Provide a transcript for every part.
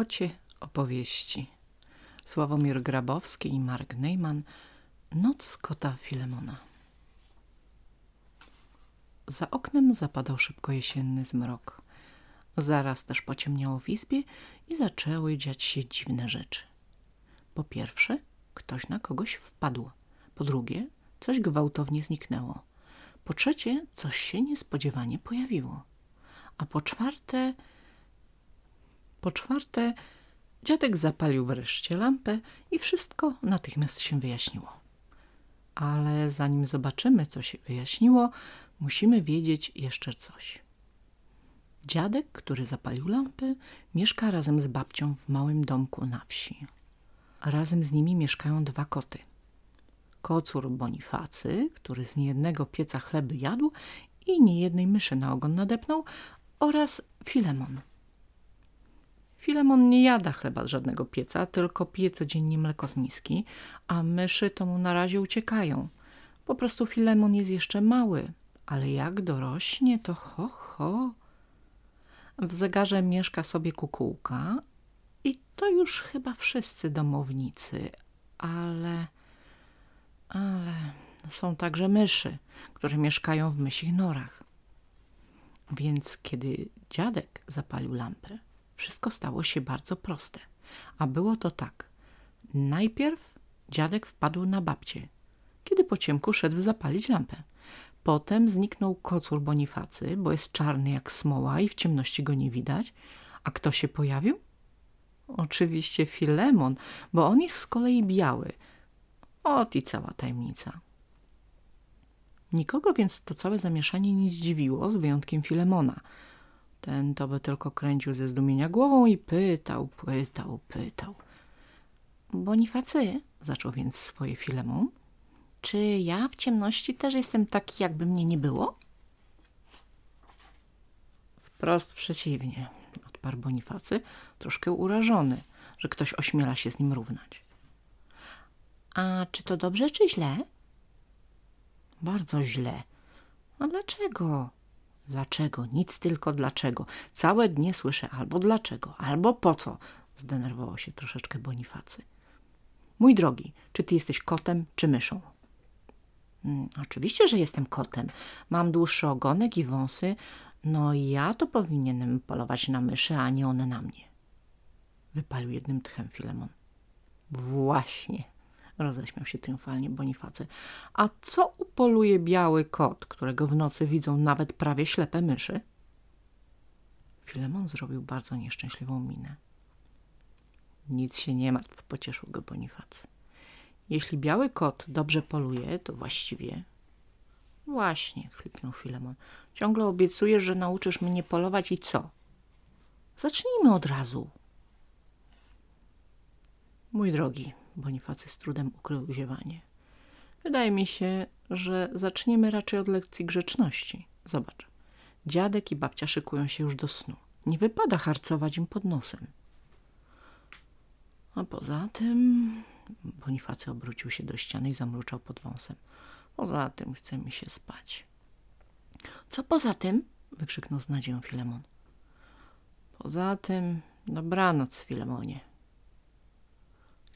Kocie opowieści. Sławomir Grabowski i Mark Neyman. Noc kota Filemona. Za oknem zapadał szybko jesienny zmrok. Zaraz też pociemniało w izbie i zaczęły dziać się dziwne rzeczy. Po pierwsze, ktoś na kogoś wpadł. Po drugie, coś gwałtownie zniknęło. Po trzecie, coś się niespodziewanie pojawiło. A po czwarte... Po czwarte, dziadek zapalił wreszcie lampę i wszystko natychmiast się wyjaśniło. Ale zanim zobaczymy, co się wyjaśniło, musimy wiedzieć jeszcze coś. Dziadek, który zapalił lampę, mieszka razem z babcią w małym domku na wsi. Razem z nimi mieszkają dwa koty. Kocur Bonifacy, który z niejednego pieca chleby jadł i niejednej myszy na ogon nadepnął, oraz Filemon. Filemon nie jada chleba z żadnego pieca, tylko pije codziennie mleko z miski, a myszy to mu na razie uciekają. Po prostu Filemon jest jeszcze mały, ale jak dorośnie, to ho, ho. W zegarze mieszka sobie kukułka i to już chyba wszyscy domownicy, ale... ale są także myszy, które mieszkają w mysich norach. Więc kiedy dziadek zapalił lampę, wszystko stało się bardzo proste. A było to tak. Najpierw dziadek wpadł na babcię, kiedy po ciemku szedł zapalić lampę. Potem zniknął kocur Bonifacy, bo jest czarny jak smoła i w ciemności go nie widać. A kto się pojawił? Oczywiście Filemon, bo on jest z kolei biały. Ot i cała tajemnica. Nikogo więc to całe zamieszanie nie zdziwiło, z wyjątkiem Filemona. Ten to by tylko kręcił ze zdumienia głową i pytał, pytał, pytał. Bonifacy, zaczął więc swoje Filemon, czy ja w ciemności też jestem taki, jakby mnie nie było? Wprost przeciwnie, odparł Bonifacy, troszkę urażony, że ktoś ośmiela się z nim równać. A czy to dobrze, czy źle? Bardzo źle. A dlaczego? Dlaczego? Nic tylko dlaczego. Całe dnie słyszę albo dlaczego, albo po co. Zdenerwował się troszeczkę Bonifacy. Mój drogi, czy ty jesteś kotem czy myszą? Hmm, oczywiście, że jestem kotem. Mam dłuższy ogonek i wąsy. No ja to powinienem polować na myszy, a nie one na mnie. Wypalił jednym tchem Filemon. Właśnie, roześmiał się triumfalnie Bonifacy. A co upoluje biały kot, którego w nocy widzą nawet prawie ślepe myszy? Filemon zrobił bardzo nieszczęśliwą minę. Nic się nie martw, pocieszył go Bonifacy. Jeśli biały kot dobrze poluje, to właściwie... Właśnie, chlipnął Filemon. Ciągle obiecujesz, że nauczysz mnie polować i co? Zacznijmy od razu. Mój drogi, Bonifacy z trudem ukrył ziewanie. Wydaje mi się, że zaczniemy raczej od lekcji grzeczności. Zobacz, dziadek i babcia szykują się już do snu. Nie wypada harcować im pod nosem. A poza tym... Bonifacy obrócił się do ściany i zamruczał pod wąsem. Poza tym chce mi się spać. Co poza tym? wykrzyknął z nadzieją Filemon. Poza tym dobranoc, Filemonie.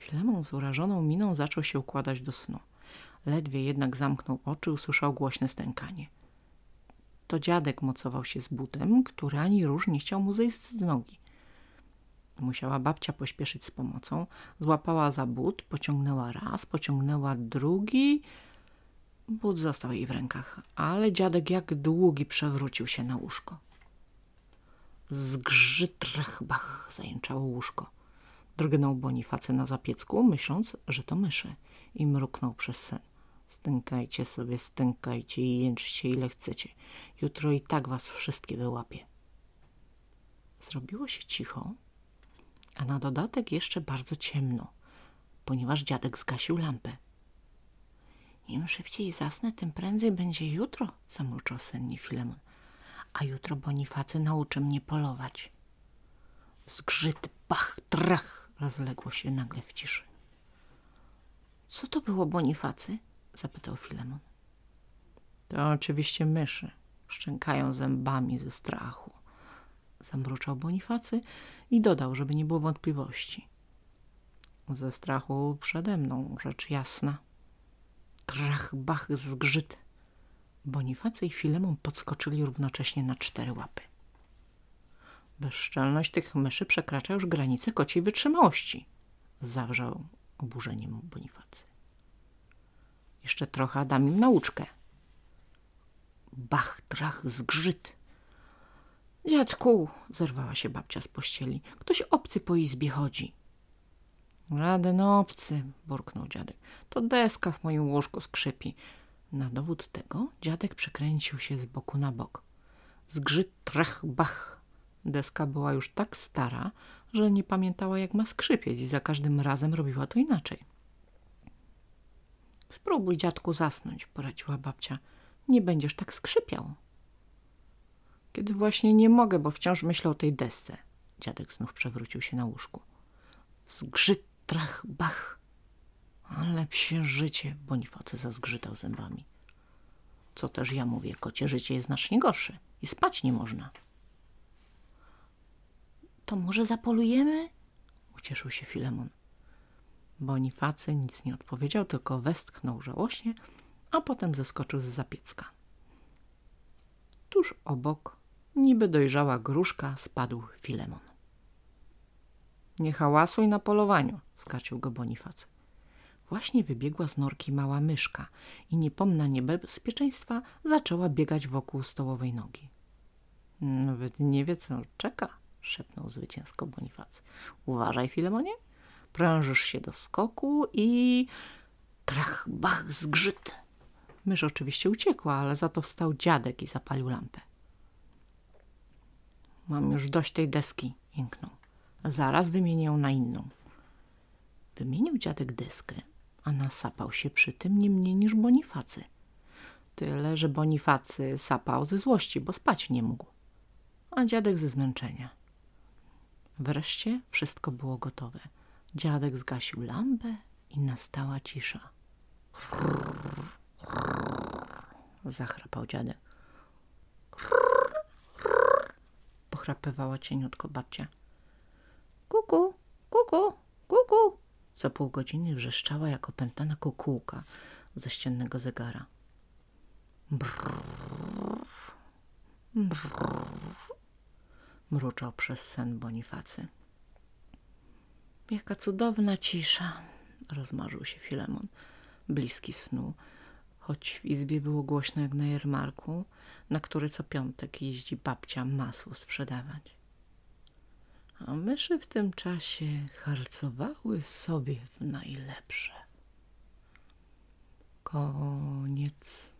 Filemon z urażoną miną zaczął się układać do snu. Ledwie jednak zamknął oczy, usłyszał głośne stękanie. To dziadek mocował się z butem, który ani róż nie chciał mu zejść z nogi. Musiała babcia pośpieszyć z pomocą. Złapała za but, pociągnęła raz, pociągnęła drugi. But został jej w rękach, ale dziadek jak długi przewrócił się na łóżko. Zgrzytrach, bach, zajęczało łóżko. Drgnął Bonifacy na zapiecku, myśląc, że to myszy i mruknął przez sen. Stękajcie sobie, stękajcie i jęczcie ile chcecie. Jutro i tak was wszystkie wyłapie. Zrobiło się cicho, a na dodatek jeszcze bardzo ciemno, ponieważ dziadek zgasił lampę. Im szybciej zasnę, tym prędzej będzie jutro, zamruczał sennie Filemon. A jutro Bonifacy nauczy mnie polować. Zgrzyt, bach, trach, rozległo się nagle w ciszy. Co to było Bonifacy? zapytał Filemon. To oczywiście myszy. Szczękają zębami ze strachu. zamruczał Bonifacy i dodał, żeby nie było wątpliwości. Ze strachu przede mną, rzecz jasna. Trach, bach, zgrzyt. Bonifacy i Filemon podskoczyli równocześnie na cztery łapy. Bezszczelność tych myszy przekracza już granicę kociej wytrzymałości, zawrzał oburzeniem Bonifacy. Jeszcze trochę dam im nauczkę. Bach, trach, zgrzyt. Dziadku, zerwała się babcia z pościeli, ktoś obcy po izbie chodzi. Żaden obcy, burknął dziadek. To deska w moim łóżku skrzypi. Na dowód tego dziadek przekręcił się z boku na bok. Zgrzyt, trach, bach. Deska była już tak stara, że nie pamiętała jak ma skrzypieć i za każdym razem robiła to inaczej. Spróbuj, dziadku, zasnąć, poradziła babcia. Nie będziesz tak skrzypiał. Kiedy właśnie nie mogę, bo wciąż myślę o tej desce. Dziadek znów przewrócił się na łóżku. Zgrzyt, trach, bach. Ale psie życie, Bonifacy zazgrzytał zębami. Co też ja mówię, kocie życie jest znacznie gorsze i spać nie można. To może zapolujemy? Ucieszył się Filemon. Bonifacy nic nie odpowiedział, tylko westchnął żałośnie, a potem zeskoczył z zapiecka. Tuż obok, niby dojrzała gruszka, spadł Filemon. Nie hałasuj na polowaniu, skarcił go Bonifacy. Właśnie wybiegła z norki mała myszka i niepomna niebezpieczeństwa zaczęła biegać wokół stołowej nogi. Nawet nie wie, co czeka, szepnął zwycięsko Bonifacy. Uważaj, Filemonie, prężysz się do skoku i trach, bach, zgrzyt. Mysz oczywiście uciekła, ale za to wstał dziadek i zapalił lampę. Mam już dość tej deski, jęknął. Zaraz wymienię ją na inną. Wymienił dziadek deskę, a nasapał się przy tym nie mniej niż Bonifacy. Tyle, że Bonifacy sapał ze złości, bo spać nie mógł, a dziadek ze zmęczenia. Wreszcie wszystko było gotowe. Dziadek zgasił lampę i nastała cisza. Zachrapał dziadek. Pochrapywała cieniutko babcia. Kuku, kuku, kuku. Co pół godziny wrzeszczała jak opętana kukułka ze ściennego zegara. Brrr, brrr, mruczał przez sen Bonifacy. Jaka cudowna cisza, rozmarzył się Filemon, bliski snu, choć w izbie było głośno jak na jarmarku, na który co piątek jeździ babcia masło sprzedawać. A myszy w tym czasie harcowały sobie w najlepsze. Koniec.